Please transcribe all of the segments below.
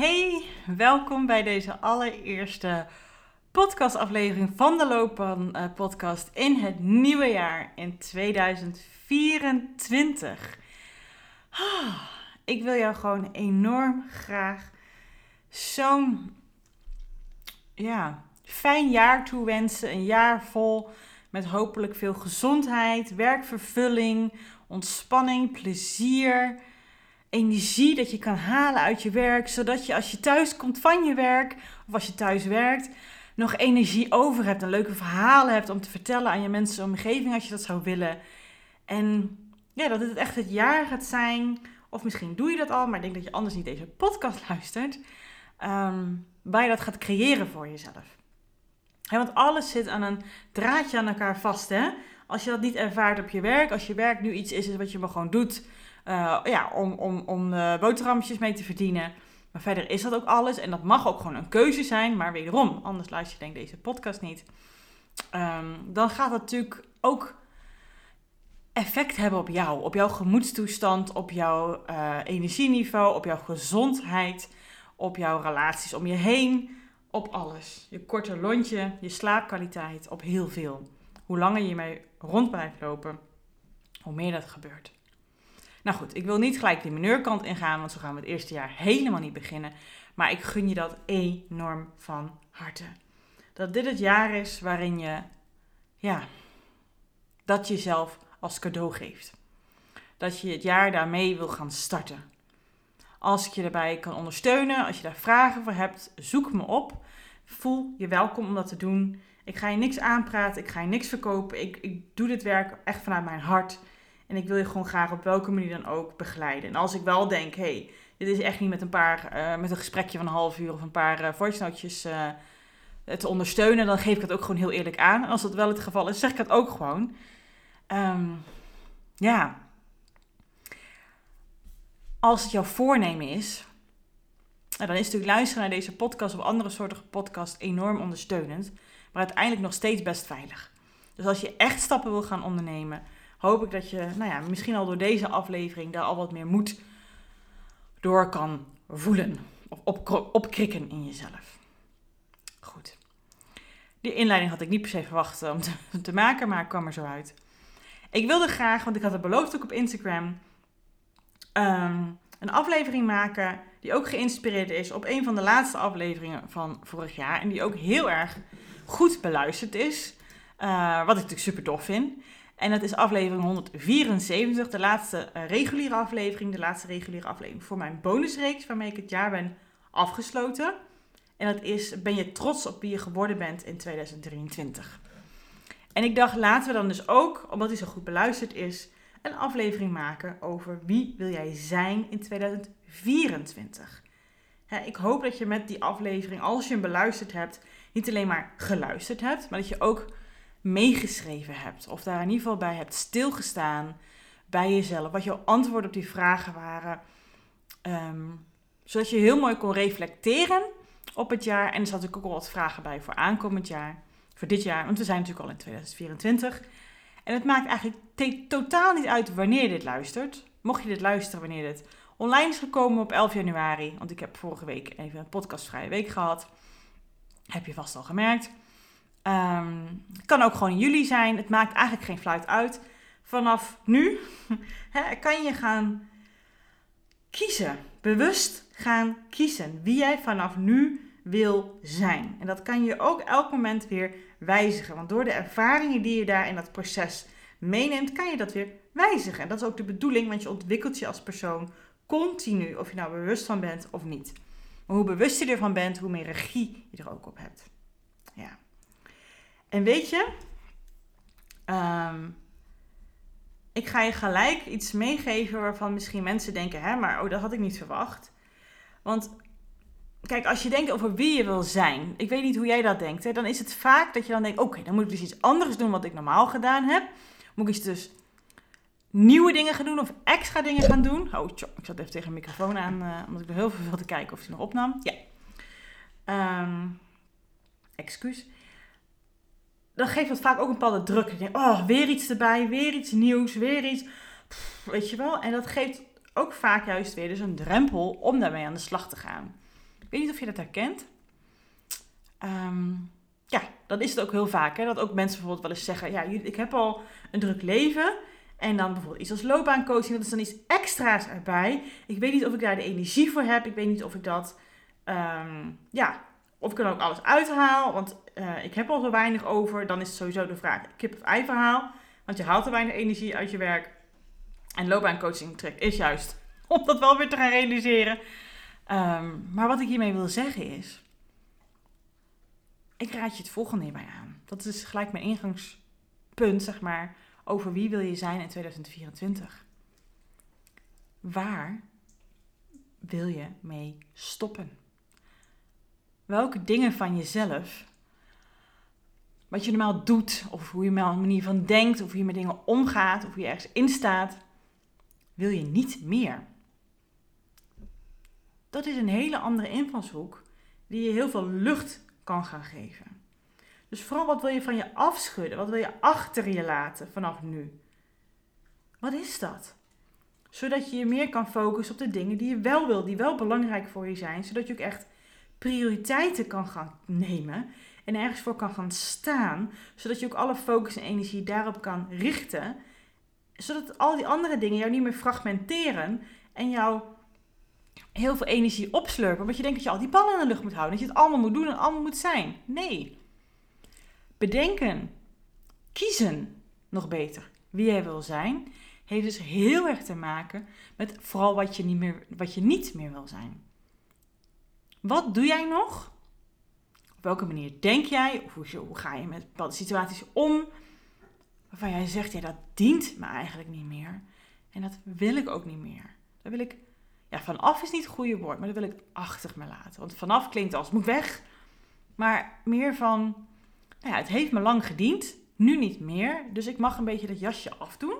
Hey, welkom bij deze allereerste podcastaflevering van de Loopbaan uh, podcast in het nieuwe jaar in 2024. Ah, ik wil jou gewoon enorm graag zo'n ja, fijn jaar toewensen. Een jaar vol met hopelijk veel gezondheid, werkvervulling, ontspanning, plezier energie dat je kan halen uit je werk, zodat je als je thuis komt van je werk of als je thuis werkt, nog energie over hebt en leuke verhalen hebt om te vertellen aan je mensen omgeving als je dat zou willen. En ja, dat het echt het jaar gaat zijn, of misschien doe je dat al, maar ik denk dat je anders niet deze podcast luistert, um, waar je dat gaat creëren voor jezelf. want alles zit aan een draadje aan elkaar vast. Hè? Als je dat niet ervaart op je werk, als je werk nu iets is wat je maar gewoon doet uh, ja, om, om, om uh, boterhammetjes mee te verdienen. Maar verder is dat ook alles. En dat mag ook gewoon een keuze zijn. Maar wederom, anders luister je denk deze podcast niet. Um, dan gaat dat natuurlijk ook effect hebben op jou. Op jouw gemoedstoestand, op jouw uh, energieniveau, op jouw gezondheid, op jouw relaties om je heen. Op alles. Je korte lontje, je slaapkwaliteit, op heel veel. Hoe langer je mee rond blijft lopen, hoe meer dat gebeurt. Nou goed, ik wil niet gelijk de mineurkant ingaan, want zo gaan we het eerste jaar helemaal niet beginnen. Maar ik gun je dat enorm van harte. Dat dit het jaar is waarin je, ja, dat jezelf als cadeau geeft. Dat je het jaar daarmee wil gaan starten. Als ik je daarbij kan ondersteunen, als je daar vragen voor hebt, zoek me op. Voel je welkom om dat te doen. Ik ga je niks aanpraten, ik ga je niks verkopen. Ik, ik doe dit werk echt vanuit mijn hart. En ik wil je gewoon graag op welke manier dan ook begeleiden. En als ik wel denk, hey, dit is echt niet met een paar, uh, met een gesprekje van een half uur of een paar uh, voice notes uh, te ondersteunen, dan geef ik het ook gewoon heel eerlijk aan. En als dat wel het geval is, zeg ik het ook gewoon. Um, ja. Als het jouw voornemen is, nou, dan is natuurlijk luisteren naar deze podcast of andere soorten podcast enorm ondersteunend, maar uiteindelijk nog steeds best veilig. Dus als je echt stappen wil gaan ondernemen, hoop ik dat je, nou ja, misschien al door deze aflevering daar al wat meer moed door kan voelen. Of op, opkrikken in jezelf. Goed. Die inleiding had ik niet per se verwacht om te, maken, maar ik kwam er zo uit. Ik wilde graag, want ik had het beloofd ook op Instagram, ehm, een aflevering maken die ook geïnspireerd is op een van de laatste afleveringen van vorig jaar. En die ook heel erg goed beluisterd is. Uh, wat ik natuurlijk super tof vind. En dat is aflevering 174, de laatste eh, reguliere aflevering. De laatste reguliere aflevering voor mijn bonusreeks waarmee ik het jaar ben afgesloten. En dat is, ben je trots op wie je geworden bent in 2023. En ik dacht, laten we dan dus ook, omdat hij zo goed beluisterd is, een aflevering maken over wie wil jij zijn in 2024. ik hoop dat je met die aflevering, als je hem beluisterd hebt, niet alleen maar geluisterd hebt, maar dat je ook meegeschreven hebt. Of daar in ieder geval bij hebt stilgestaan bij jezelf. Wat jouw antwoorden op die vragen waren. Ehm, zodat je heel mooi kon reflecteren op het jaar. En er zat natuurlijk ook al wat vragen bij voor aankomend jaar. Voor dit jaar, want we zijn natuurlijk al in 2024. En het maakt eigenlijk totaal niet uit wanneer je dit luistert. Mocht je dit luisteren wanneer dit online is gekomen op 11 januari. Want ik heb vorige week even een podcastvrije week gehad. Heb je vast al gemerkt. Het kan ook gewoon in juli zijn. Het maakt eigenlijk geen fluit uit. Vanaf nu kan je gaan kiezen. Bewust gaan kiezen wie jij vanaf nu wil zijn. En dat kan je ook elk moment weer wijzigen. Want door de ervaringen die je daar in dat proces meeneemt, kan je dat weer wijzigen. En dat is ook de bedoeling, want je ontwikkelt je als persoon Continu, of je nou bewust van bent of niet. Maar hoe bewust je ervan bent, hoe meer regie je er ook op hebt. Ja. En weet je, ehm, ik ga je gelijk iets meegeven waarvan misschien mensen denken, hè, maar oh, dat had ik niet verwacht. Want kijk, als je denkt over wie je wil zijn, ik weet niet hoe jij dat denkt, hè, dan is het vaak dat je dan denkt, oké, dan moet ik dus iets anders doen wat ik normaal gedaan heb. Moet ik iets dus nieuwe dingen gaan doen of extra dingen gaan doen. Oh, tjo, ik zat even tegen de microfoon aan, uh, omdat ik er heel veel wilde kijken of hij nog opnam. Ja. Um, excuus. Dan geeft dat vaak ook een bepaalde druk. denk, oh, weer iets erbij, weer iets nieuws, weer iets. weet je wel? En dat geeft ook vaak juist weer dus een drempel om daarmee aan de slag te gaan. Ik weet niet of je dat herkent. Um, ja, dan is het ook heel vaak. Hè, dat ook mensen bijvoorbeeld wel eens zeggen: Ja, ik heb al een druk leven. En dan bijvoorbeeld iets als loopbaancoaching, dat is dan iets extra's erbij. Ik weet niet of ik daar de energie voor heb. Ik weet niet of ik dat, um, ja, of ik er ook alles uithaal. Want uh, ik heb al zo weinig over. Dan is het sowieso de vraag, kip of ei verhaal. Want je haalt te weinig energie uit je werk. En loopbaancoaching trek is juist om dat wel weer te gaan realiseren. Um, maar wat ik hiermee wil zeggen is, ik raad je het volgende hierbij aan. Dat is gelijk mijn ingangspunt, zeg maar, over wie wil je zijn in 2024. Waar wil je mee stoppen? Welke dingen van jezelf, wat je normaal doet, of hoe je met een manier van denkt, of hoe je met dingen omgaat, of hoe je ergens in staat, wil je niet meer? Dat is een hele andere invalshoek die je heel veel lucht kan gaan geven. Dus vooral wat wil je van je afschudden? Wat wil je achter je laten vanaf nu? Wat is dat? Zodat je je meer kan focussen op de dingen die je wel wil, die wel belangrijk voor je zijn. Zodat je ook echt prioriteiten kan gaan nemen en ergens voor kan gaan staan. Zodat je ook alle focus en energie daarop kan richten. Zodat al die andere dingen jou niet meer fragmenteren en jou heel veel energie opslurpen. Want je denkt dat je al die ballen in de lucht moet houden. Dat je het allemaal moet doen en allemaal moet zijn. Nee. Bedenken, kiezen nog beter wie jij wil zijn, heeft dus heel erg te maken met vooral wat je niet meer, wat je niet meer wil zijn. Wat doe jij nog? Op welke manier denk jij? Hoe, ga je met bepaalde situaties om? Waarvan jij zegt, ja, dat dient me eigenlijk niet meer. En dat wil ik ook niet meer. Daar wil ik ja, vanaf is niet het goede woord, maar dat wil ik achter me laten. Want vanaf klinkt als moet weg. Maar meer van, nou ja, het heeft me lang gediend, nu niet meer. Dus ik mag een beetje dat jasje afdoen.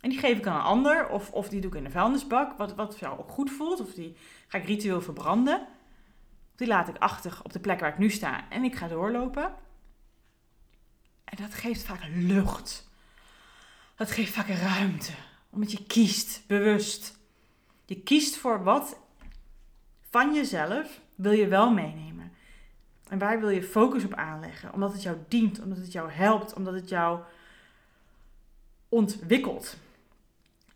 En die geef ik aan een ander, of, of die doe ik in de vuilnisbak, wat, wat jou ook goed voelt. Of die ga ik ritueel verbranden. Die laat ik achter op de plek waar ik nu sta en ik ga doorlopen. En dat geeft vaak lucht. Dat geeft vaak ruimte. Omdat je kiest, bewust. Je kiest voor wat van jezelf wil je wel meenemen. En waar wil je focus op aanleggen? Omdat het jou dient, omdat het jou helpt, omdat het jou ontwikkelt.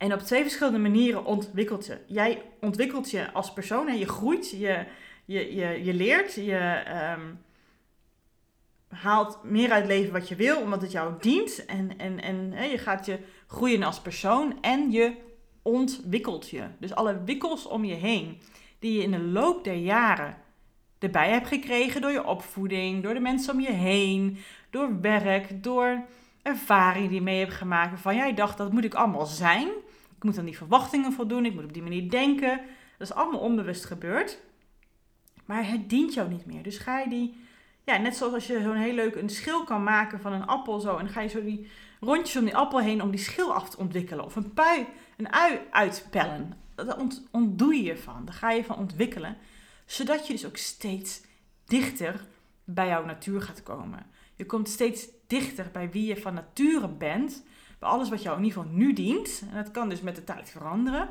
En op twee verschillende manieren ontwikkelt je. Jij ontwikkelt je als persoon en je groeit, je, je, je, je leert, je ehm, haalt meer uit leven wat je wil, omdat het jou dient. En, en, en je gaat je groeien als persoon en je ontwikkelt je. Dus alle wikkels om je heen, die je in de loop der jaren erbij hebt gekregen door je opvoeding, door de mensen om je heen, door werk, door ervaring die je mee hebt gemaakt, van jij dacht dat moet ik allemaal zijn. Ik moet aan die verwachtingen voldoen, ik moet op die manier denken. Dat is allemaal onbewust gebeurd. Maar het dient jou niet meer. Dus ga je die, ja, net zoals als je zo'n heel leuk een schil kan maken van een appel zo. En ga je zo die rondjes om die appel heen om die schil af te ontwikkelen. Of een pui een ui uitpellen. Daar ontdoe je je van. Daar ga je van ontwikkelen. Zodat je dus ook steeds dichter bij jouw natuur gaat komen. Je komt steeds dichter bij wie je van nature bent. Alles wat jou in ieder geval nu dient. En dat kan dus met de tijd veranderen.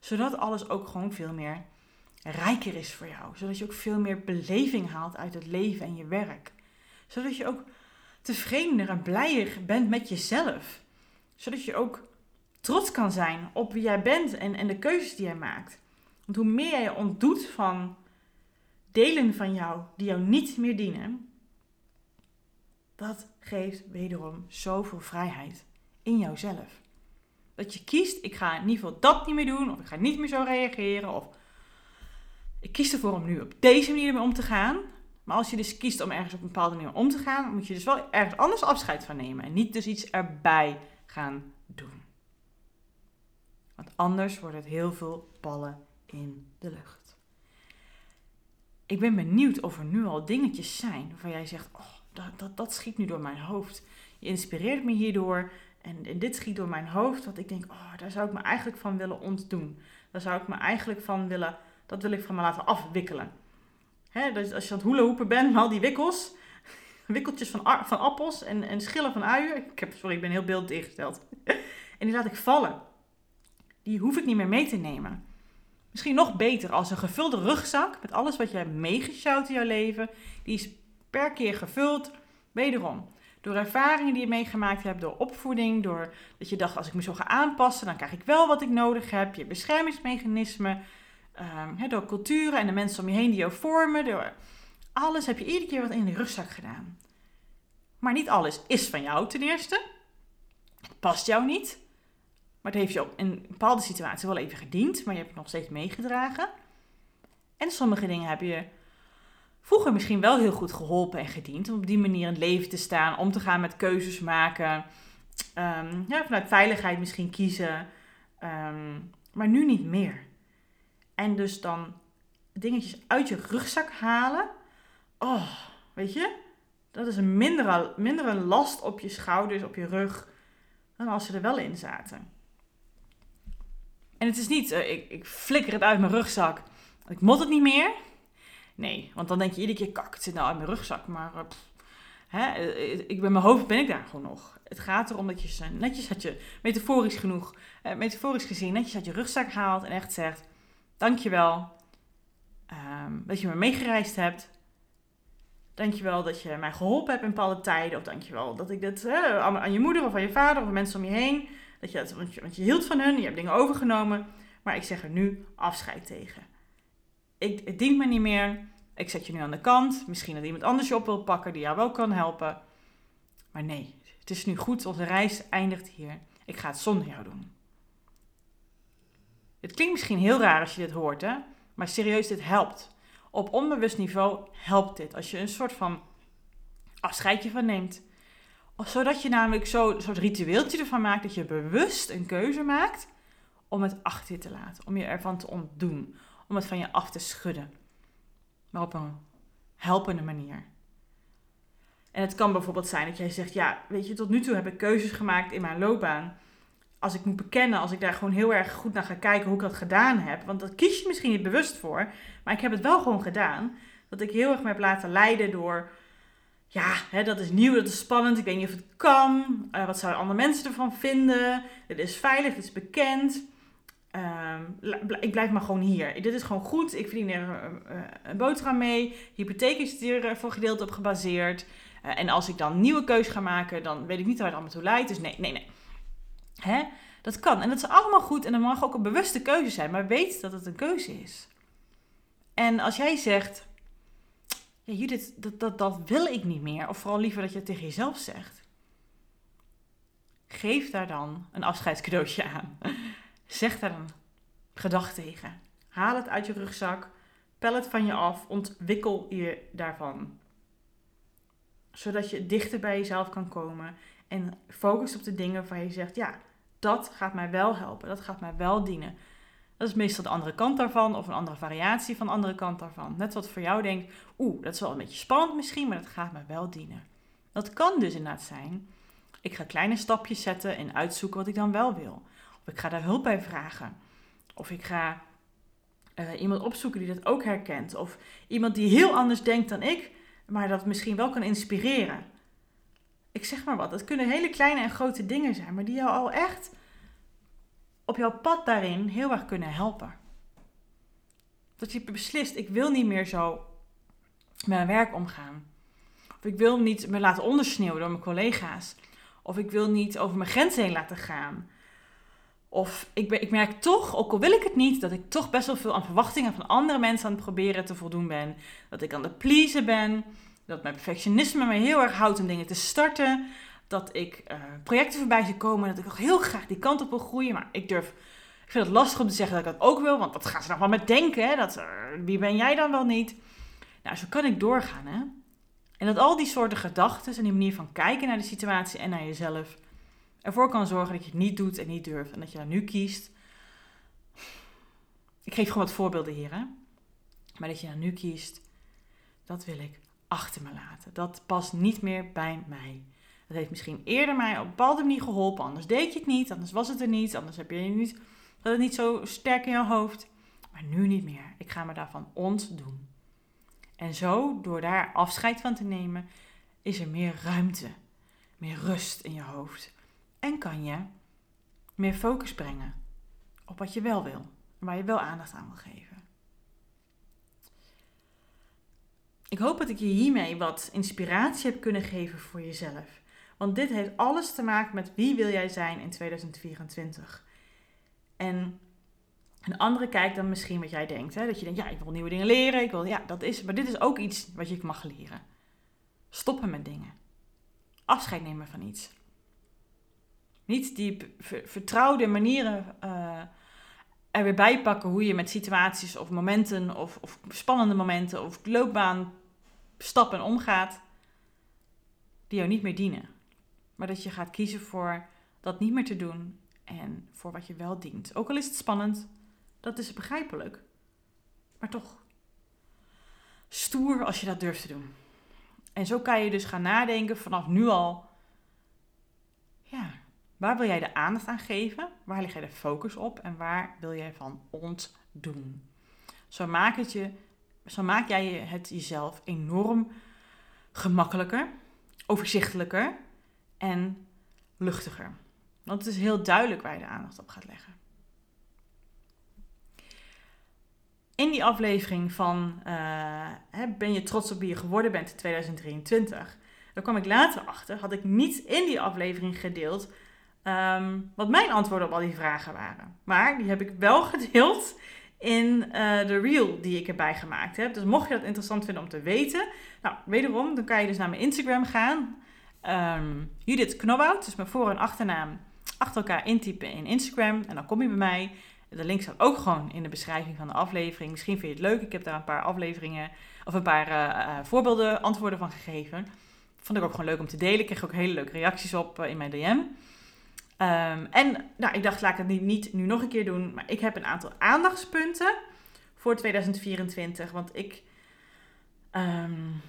Zodat alles ook gewoon veel meer rijker is voor jou. Zodat je ook veel meer beleving haalt uit het leven en je werk. Zodat je ook tevredener en blijer bent met jezelf. Zodat je ook trots kan zijn op wie jij bent en, en de keuzes die jij maakt. Want hoe meer jij je ontdoet van delen van jou die jou niet meer dienen, dat geeft wederom zoveel vrijheid in jouzelf. Dat je kiest, ik ga in ieder geval dat niet meer doen, of ik ga niet meer zo reageren, of ik kies ervoor om nu op deze manier mee om te gaan. Maar als je dus kiest om ergens op een bepaalde manier om te gaan, moet je dus wel ergens anders afscheid van nemen. En niet dus iets erbij gaan doen. Want anders wordt het heel veel ballen in de lucht. Ik ben benieuwd of er nu al dingetjes zijn waarvan jij zegt: Oh, dat, dat, dat schiet nu door mijn hoofd. Je inspireert me hierdoor. En, en dit schiet door mijn hoofd. Wat ik denk: Oh, daar zou ik me eigenlijk van willen ontdoen. Daar zou ik me eigenlijk van willen. Dat wil ik van me laten afwikkelen. Dus als je aan het hoelenhoepen bent met al die wikkels. Wikkeltjes van, van appels en, en schillen van uien. Ik heb, sorry, ik ben heel beeld ingesteld. en die laat ik vallen. Die hoef ik niet meer mee te nemen. Misschien nog beter als een gevulde rugzak met alles wat je hebt meegesjouwd in jouw leven. Die is per keer gevuld, wederom. Door ervaringen die je meegemaakt hebt, door opvoeding, door dat je dacht als ik me zo ga aanpassen, dan krijg ik wel wat ik nodig heb. Je beschermingsmechanismen, um, door culturen en de mensen om je heen die jou vormen. Door alles heb je iedere keer wat in de rugzak gedaan. Maar niet alles is van jou ten eerste. Het past jou niet. Maar het heeft je in bepaalde situaties wel even gediend, maar je hebt het nog steeds meegedragen. En sommige dingen heb je vroeger misschien wel heel goed geholpen en gediend. Om op die manier in het leven te staan, om te gaan met keuzes maken. Ehm, ja, vanuit veiligheid misschien kiezen. Ehm, maar nu niet meer. En dus dan dingetjes uit je rugzak halen. Oh, weet je? Dat is een mindere, mindere last op je schouders, op je rug, dan als ze er wel in zaten. En het is niet, uh, ik, ik flikker het uit mijn rugzak. Ik mot het niet meer. Nee, want dan denk je iedere keer, kak, het zit nou uit mijn rugzak. Maar uh, hè, eh, ik ben mijn hoofd ben ik daar gewoon nog. Het gaat erom dat je netjes had je, metaforisch genoeg, metaforisch gezien, netjes uit je rugzak haalt en echt zegt, dankjewel um, dat je me meegereisd hebt. Dankjewel dat je mij geholpen hebt in bepaalde tijden. Of dankjewel dat ik dit aan je moeder of aan je vader of mensen om je heen dat je, want, je, want je hield van hun, je hebt dingen overgenomen. Maar ik zeg er nu afscheid tegen. Ik, het dient me niet meer. Ik zet je nu aan de kant. Misschien dat iemand anders je op wil pakken die jou wel kan helpen. Maar nee, het is nu goed. Onze reis eindigt hier. Ik ga het zonder jou doen. Het klinkt misschien heel raar als je dit hoort, hè? Maar serieus, dit helpt. Op onbewust niveau helpt dit. Als je een soort van afscheidje van neemt. Zodat je namelijk zo'n soort ritueeltje ervan maakt dat je bewust een keuze maakt om het achter je te laten. Om je ervan te ontdoen. Om het van je af te schudden. Maar op een helpende manier. En het kan bijvoorbeeld zijn dat jij zegt, ja, weet je, tot nu toe heb ik keuzes gemaakt in mijn loopbaan. Als ik moet bekennen, als ik daar gewoon heel erg goed naar ga kijken hoe ik dat gedaan heb. Want dat kies je misschien niet bewust voor, maar ik heb het wel gewoon gedaan. Dat ik heel erg me heb laten leiden door ja, hè, dat is nieuw, dat is spannend. Ik weet niet of het kan. Uh, wat zouden andere mensen ervan vinden? Dit is veilig, dit is bekend. Uh, ik blijf maar gewoon hier. Dit is gewoon goed. Ik verdien er uh, een boterham mee. Hypotheek is hier voor gedeelte op gebaseerd. en als ik dan nieuwe keus ga maken, dan weet ik niet waar het allemaal toe leidt. Dus nee, nee, nee. Hè? Dat kan. En dat is allemaal goed. En dat mag ook een bewuste keuze zijn. Maar weet dat het een keuze is. En als jij zegt, ja Judith, dat, dat, dat wil ik niet meer. Of vooral liever dat je het tegen jezelf zegt. Geef daar dan een afscheidscadeautje aan. Zeg daar een gedachte tegen. Haal het uit je rugzak. Pel het van je af. Ontwikkel je daarvan. Zodat je dichter bij jezelf kan komen. En focus op de dingen waarvan je zegt: ja, dat gaat mij wel helpen. Dat gaat mij wel dienen. Dat is meestal de andere kant daarvan of een andere variatie van de andere kant daarvan. Net wat voor jou denkt, oeh, dat is wel een beetje spannend misschien, maar dat gaat me wel dienen. Dat kan dus inderdaad zijn, ik ga kleine stapjes zetten en uitzoeken wat ik dan wel wil. Of ik ga daar hulp bij vragen. Of ik ga uh, iemand opzoeken die dat ook herkent. Of iemand die heel anders denkt dan ik, maar dat misschien wel kan inspireren. Ik zeg maar wat, het kunnen hele kleine en grote dingen zijn, maar die jou al echt op jouw pad daarin heel erg kunnen helpen. Dat je beslist, ik wil niet meer zo met mijn werk omgaan. Of ik wil niet me laten ondersneeuwen door mijn collega's. Of ik wil niet over mijn grenzen heen laten gaan. Of ik, ik merk toch, ook al wil ik het niet, dat ik toch best wel veel aan verwachtingen van andere mensen aan het proberen te voldoen ben. Dat ik aan het pleasen ben. Dat mijn perfectionisme me heel erg houdt om dingen te starten. Dat ik uh, projecten voorbij zie komen. Dat ik nog heel graag die kant op wil groeien. Maar ik durf. Ik vind het lastig om te zeggen dat ik dat ook wil. Want dat gaat ze nog wel met denken. Hè? Dat, wie ben jij dan wel niet? Nou, zo kan ik doorgaan. Hè? En dat al die soorten gedachten en die manier van kijken naar de situatie en naar jezelf ervoor kan zorgen dat je het niet doet en niet durft. En dat je daar nu kiest. Ik geef gewoon wat voorbeelden hier, hè. Maar dat je daar nu kiest, dat wil ik achter me laten. Dat past niet meer bij mij. Dat heeft misschien eerder mij op een bepaalde manier geholpen. Anders deed je het niet, anders was het er niet. Anders heb je niet, dat het niet zo sterk in je hoofd. Maar nu niet meer. Ik ga me daarvan ontdoen. En zo, door daar afscheid van te nemen, is er meer ruimte, meer rust in je hoofd. En kan je meer focus brengen op wat je wel wil en waar je wel aandacht aan wil geven. Ik hoop dat ik je hiermee wat inspiratie heb kunnen geven voor jezelf. Want dit heeft alles te maken met wie wil jij zijn in 2024. En een andere kijkt dan misschien wat jij denkt. Hè? Dat je denkt, ja, ik wil nieuwe dingen leren. Ik wil, ja, dat is, maar dit is ook iets wat je mag leren. Stoppen met dingen. Afscheid nemen van iets. Niet die vertrouwde manieren uh, er weer bij pakken hoe je met situaties of momenten of, of spannende momenten of loopbaanstappen omgaat. Die jou niet meer dienen. Maar dat je gaat kiezen voor dat niet meer te doen en voor wat je wel dient. Ook al is het spannend, dat is begrijpelijk. Maar toch stoer als je dat durft te doen. En zo kan je dus gaan nadenken vanaf nu al. Waar wil jij de aandacht aan geven? Waar leg jij de focus op? En waar wil jij van ontdoen? Zo maak, het je, zo maak jij het jezelf enorm gemakkelijker, overzichtelijker en luchtiger. Want het is heel duidelijk waar je de aandacht op gaat leggen. in die aflevering van uh, Ben je trots op wie je geworden bent in 2023? Daar kwam ik later achter, had ik niet in die aflevering gedeeld um, wat mijn antwoorden op al die vragen waren. Maar die heb ik wel gedeeld in uh, de reel die ik erbij gemaakt heb. Dus mocht je dat interessant vinden om te weten, nou, wederom, dan kan je dus naar mijn Instagram gaan. Um, Judith Knobhout, dus mijn voor- en achternaam, achter elkaar intypen in Instagram. En dan kom je bij mij. De link staat ook gewoon in de beschrijving van de aflevering. Misschien vind je het leuk. Ik heb daar een paar afleveringen of een paar uh, voorbeelden, antwoorden van gegeven. Vond ik ook gewoon leuk om te delen. Ik kreeg ook hele leuke reacties op in mijn DM. Um, en nou, ik dacht, laat ik het niet, nu nog een keer doen. Maar ik heb een aantal aandachtspunten voor 2024. Want ik, um,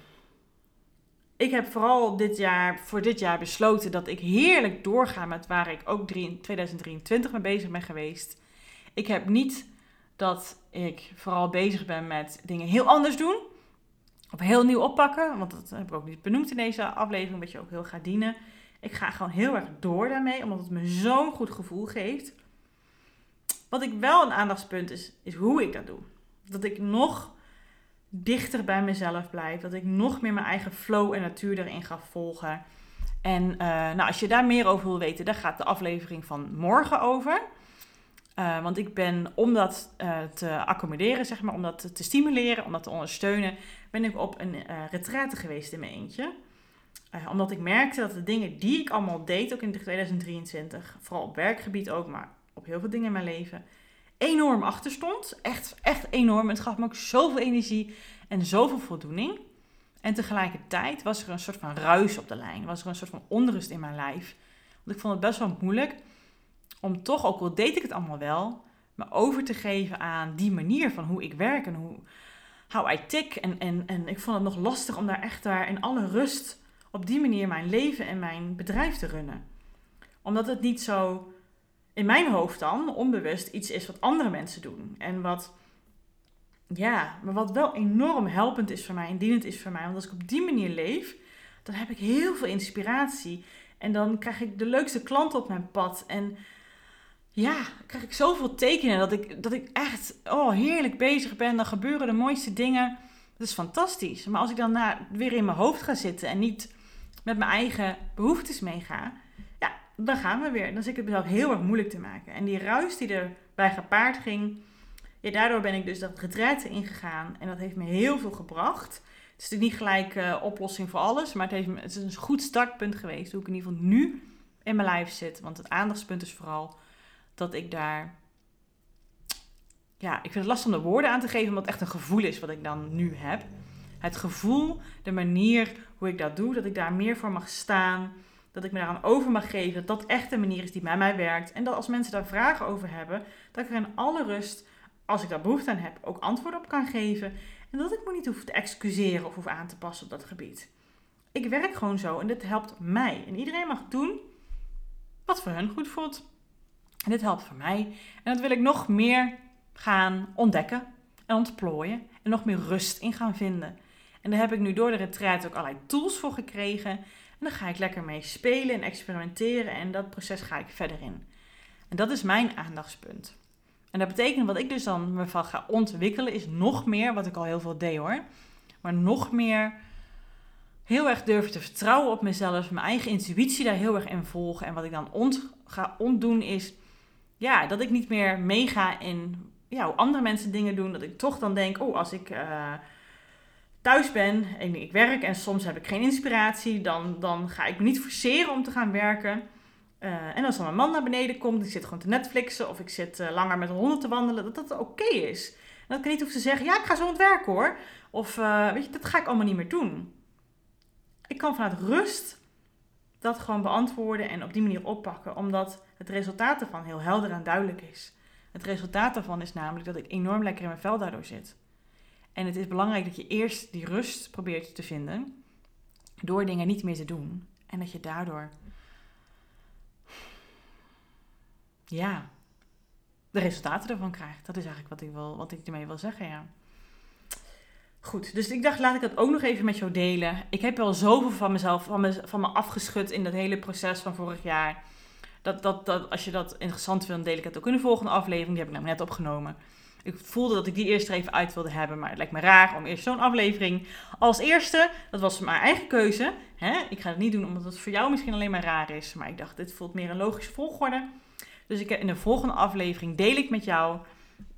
ik heb vooral dit jaar, voor dit jaar besloten dat ik heerlijk doorga met waar ik ook in 2023 mee bezig ben geweest. Ik heb niet dat ik vooral bezig ben met dingen heel anders doen. Of heel nieuw oppakken. Want dat heb ik ook niet benoemd in deze aflevering. Wat je ook heel gaat dienen. Ik ga gewoon heel erg door daarmee. Omdat het me zo'n goed gevoel geeft. Wat ik wel een aandachtspunt is, is hoe ik dat doe. Dat ik nog dichter bij mezelf blijf. Dat ik nog meer mijn eigen flow en natuur erin ga volgen. En uh, nou, als je daar meer over wil weten, daar gaat de aflevering van morgen over. Uh, want ik ben, om dat uh, te accommoderen, zeg maar, om dat te stimuleren, om dat te ondersteunen, ben ik op een uh, retraite geweest in mijn eentje. Omdat ik merkte dat de dingen die ik allemaal deed, ook in 2023, vooral op werkgebied ook, maar op heel veel dingen in mijn leven, enorm achter stond. Echt, echt enorm. Het gaf me ook zoveel energie en zoveel voldoening. En tegelijkertijd was er een soort van ruis op de lijn. Was er een soort van onrust in mijn lijf. Want ik vond het best wel moeilijk om toch, ook al deed ik het allemaal wel, me over te geven aan die manier van hoe ik werk en hoe how I tick. En, en, en ik vond het nog lastig om daar echt daar in alle rust op die manier mijn leven en mijn bedrijf te runnen. Omdat het niet zo in mijn hoofd dan onbewust iets is wat andere mensen doen. En wat, ja, maar wat wel enorm helpend is voor mij en dienend is voor mij. Want als ik op die manier leef, dan heb ik heel veel inspiratie. En dan krijg ik de leukste klanten op mijn pad. En ja, krijg ik zoveel tekenen dat ik, dat ik echt oh, heerlijk bezig ben. Dan gebeuren de mooiste dingen. Dat is fantastisch. Maar als ik dan weer in mijn hoofd ga zitten en niet met mijn eigen behoeftes meega, ja, dan gaan we weer. Dan zit ik het mezelf heel erg moeilijk te maken. En die ruis die erbij gepaard ging, ja, daardoor ben ik dus dat retraite ingegaan. En dat heeft me heel veel gebracht. Het is natuurlijk niet gelijk uh, oplossing voor alles, maar het, heeft, het is een goed startpunt geweest hoe ik in ieder geval nu in mijn lijf zit. Want het aandachtspunt is vooral dat ik daar. Ja, ik vind het lastig om de woorden aan te geven, omdat het echt een gevoel is wat ik dan nu heb. Het gevoel, de manier hoe ik dat doe, dat ik daar meer voor mag staan. Dat ik me daaraan over mag geven. Dat dat echt de manier is die bij mij werkt. En dat als mensen daar vragen over hebben, dat ik er in alle rust, als ik daar behoefte aan heb, ook antwoord op kan geven. En dat ik me niet hoef te excuseren of hoef aan te passen op dat gebied. Ik werk gewoon zo en dit helpt mij. En iedereen mag doen wat voor hun goed voelt. En dit helpt voor mij. En dat wil ik nog meer gaan ontdekken en ontplooien. En nog meer rust in gaan vinden. En daar heb ik nu door de retreat ook allerlei tools voor gekregen. En dan ga ik lekker mee spelen en experimenteren. En dat proces ga ik verder in. En dat is mijn aandachtspunt. En dat betekent wat ik dus dan me van ga ontwikkelen, is nog meer, wat ik al heel veel deed hoor. Maar nog meer heel erg durven te vertrouwen op mezelf, mijn eigen intuïtie daar heel erg in volgen. En wat ik dan ont, ga ontdoen is, ja, dat ik niet meer meega in ja, hoe andere mensen dingen doen. Dat ik toch dan denk, oh, als ik uh, thuis ben en ik werk en soms heb ik geen inspiratie, dan, dan ga ik me niet forceren om te gaan werken. Uh, en als dan mijn man naar beneden komt, ik zit gewoon te Netflixen of ik zit uh, langer met een honden te wandelen, dat dat oké is. En dat ik niet hoef te zeggen, ja, ik ga zo aan hoor. Of weet je, dat ga ik allemaal niet meer doen. Ik kan vanuit rust dat gewoon beantwoorden en op die manier oppakken, omdat het resultaat ervan heel helder en duidelijk is. Het resultaat daarvan is namelijk dat ik enorm lekker in mijn vel daardoor zit. En het is belangrijk dat je eerst die rust probeert te vinden door dingen niet meer te doen. En dat je daardoor, ja, de resultaten ervan krijgt. Dat is eigenlijk wat ik, wil, wat ik ermee wil zeggen, ja. Goed, dus ik dacht, laat ik dat ook nog even met jou delen. Ik heb wel zoveel van mezelf, van me, van me afgeschud in dat hele proces van vorig jaar. Dat, dat, dat, als je dat interessant vindt, deel ik het ook in de volgende aflevering. Die heb ik namelijk net opgenomen. Ik voelde dat ik die eerst er even uit wilde hebben. Maar het lijkt me raar om eerst zo'n aflevering als eerste. Dat was mijn eigen keuze. Hè? Ik ga het niet doen omdat het voor jou misschien alleen maar raar is. Maar ik dacht, dit voelt meer een logische volgorde. Dus ik, in de volgende aflevering deel ik met jou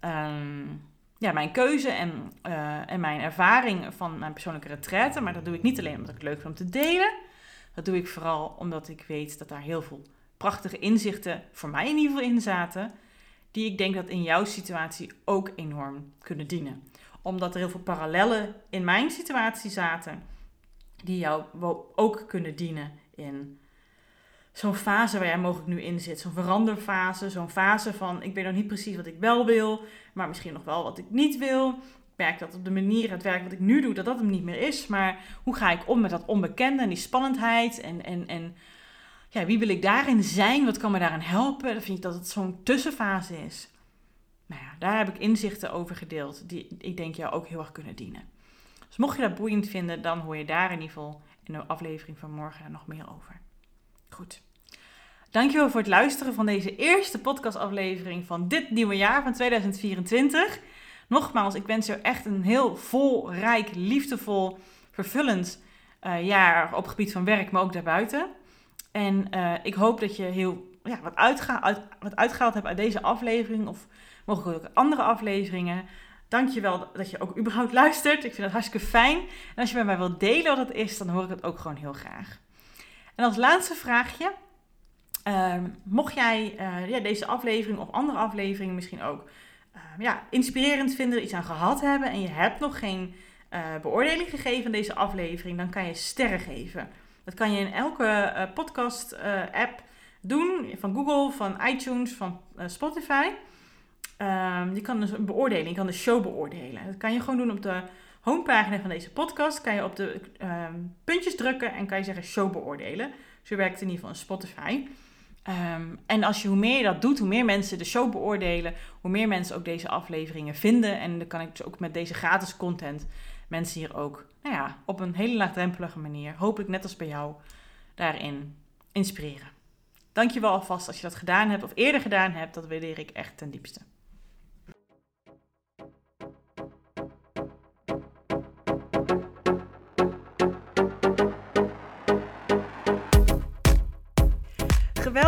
um, ja, mijn keuze en, uh, en mijn ervaring van mijn persoonlijke retraite. Maar dat doe ik niet alleen omdat ik het leuk vind om te delen. Dat doe ik vooral omdat ik weet dat daar heel veel prachtige inzichten voor mij in ieder geval in zaten. Die ik denk dat in jouw situatie ook enorm kunnen dienen. Omdat er heel veel parallellen in mijn situatie zaten. Die jou ook kunnen dienen in zo'n fase waar jij mogelijk nu in zit. Zo'n veranderfase. Zo'n fase van ik weet nog niet precies wat ik wel wil. Maar misschien nog wel wat ik niet wil. Ik merk dat op de manier, het werk wat ik nu doe, dat dat hem niet meer is. Maar hoe ga ik om met dat onbekende en die spannendheid? En, en, en ja, wie wil ik daarin zijn? Wat kan me daarin helpen? Dan vind ik dat het zo'n tussenfase is. Nou ja, daar heb ik inzichten over gedeeld die ik denk jou ook heel erg kunnen dienen. Dus mocht je dat boeiend vinden, dan hoor je daar in ieder geval in de aflevering van morgen nog meer over. Goed. Dankjewel voor het luisteren van deze eerste podcastaflevering van dit nieuwe jaar van 2024. Nogmaals, ik wens je echt een heel vol, rijk, liefdevol, vervullend uh, jaar op gebied van werk, maar ook daarbuiten. En uh, ik hoop dat je heel ja, wat, uitga uit, wat uitgehaald hebt uit deze aflevering of mogelijk ook andere afleveringen. Dankjewel dat je ook überhaupt luistert. Ik vind het hartstikke fijn. En als je met mij wilt delen wat het is, dan hoor ik het ook gewoon heel graag. En als laatste vraagje. Uh, mocht jij uh, ja, deze aflevering of andere afleveringen misschien ook uh, ja, inspirerend vinden, iets aan gehad hebben en je hebt nog geen uh, beoordeling gegeven aan deze aflevering, dan kan je sterren geven. Dat kan je in elke podcast-app doen, van Google, van iTunes, van Spotify. Ehm, je kan dus een beoordeling, je kan de show beoordelen. Dat kan je gewoon doen op de homepagina van deze podcast. Kan je op de ehm, puntjes drukken en kan je zeggen show beoordelen. Zo werkt in ieder geval in Spotify. Um, en als je, hoe meer je dat doet, hoe meer mensen de show beoordelen, hoe meer mensen ook deze afleveringen vinden. En dan kan ik dus ook met deze gratis content mensen hier ook, nou ja, op een hele laagdrempelige manier, hopelijk net als bij jou, daarin inspireren. Dankjewel alvast als je dat gedaan hebt of eerder gedaan hebt, dat waardeer ik echt ten diepste.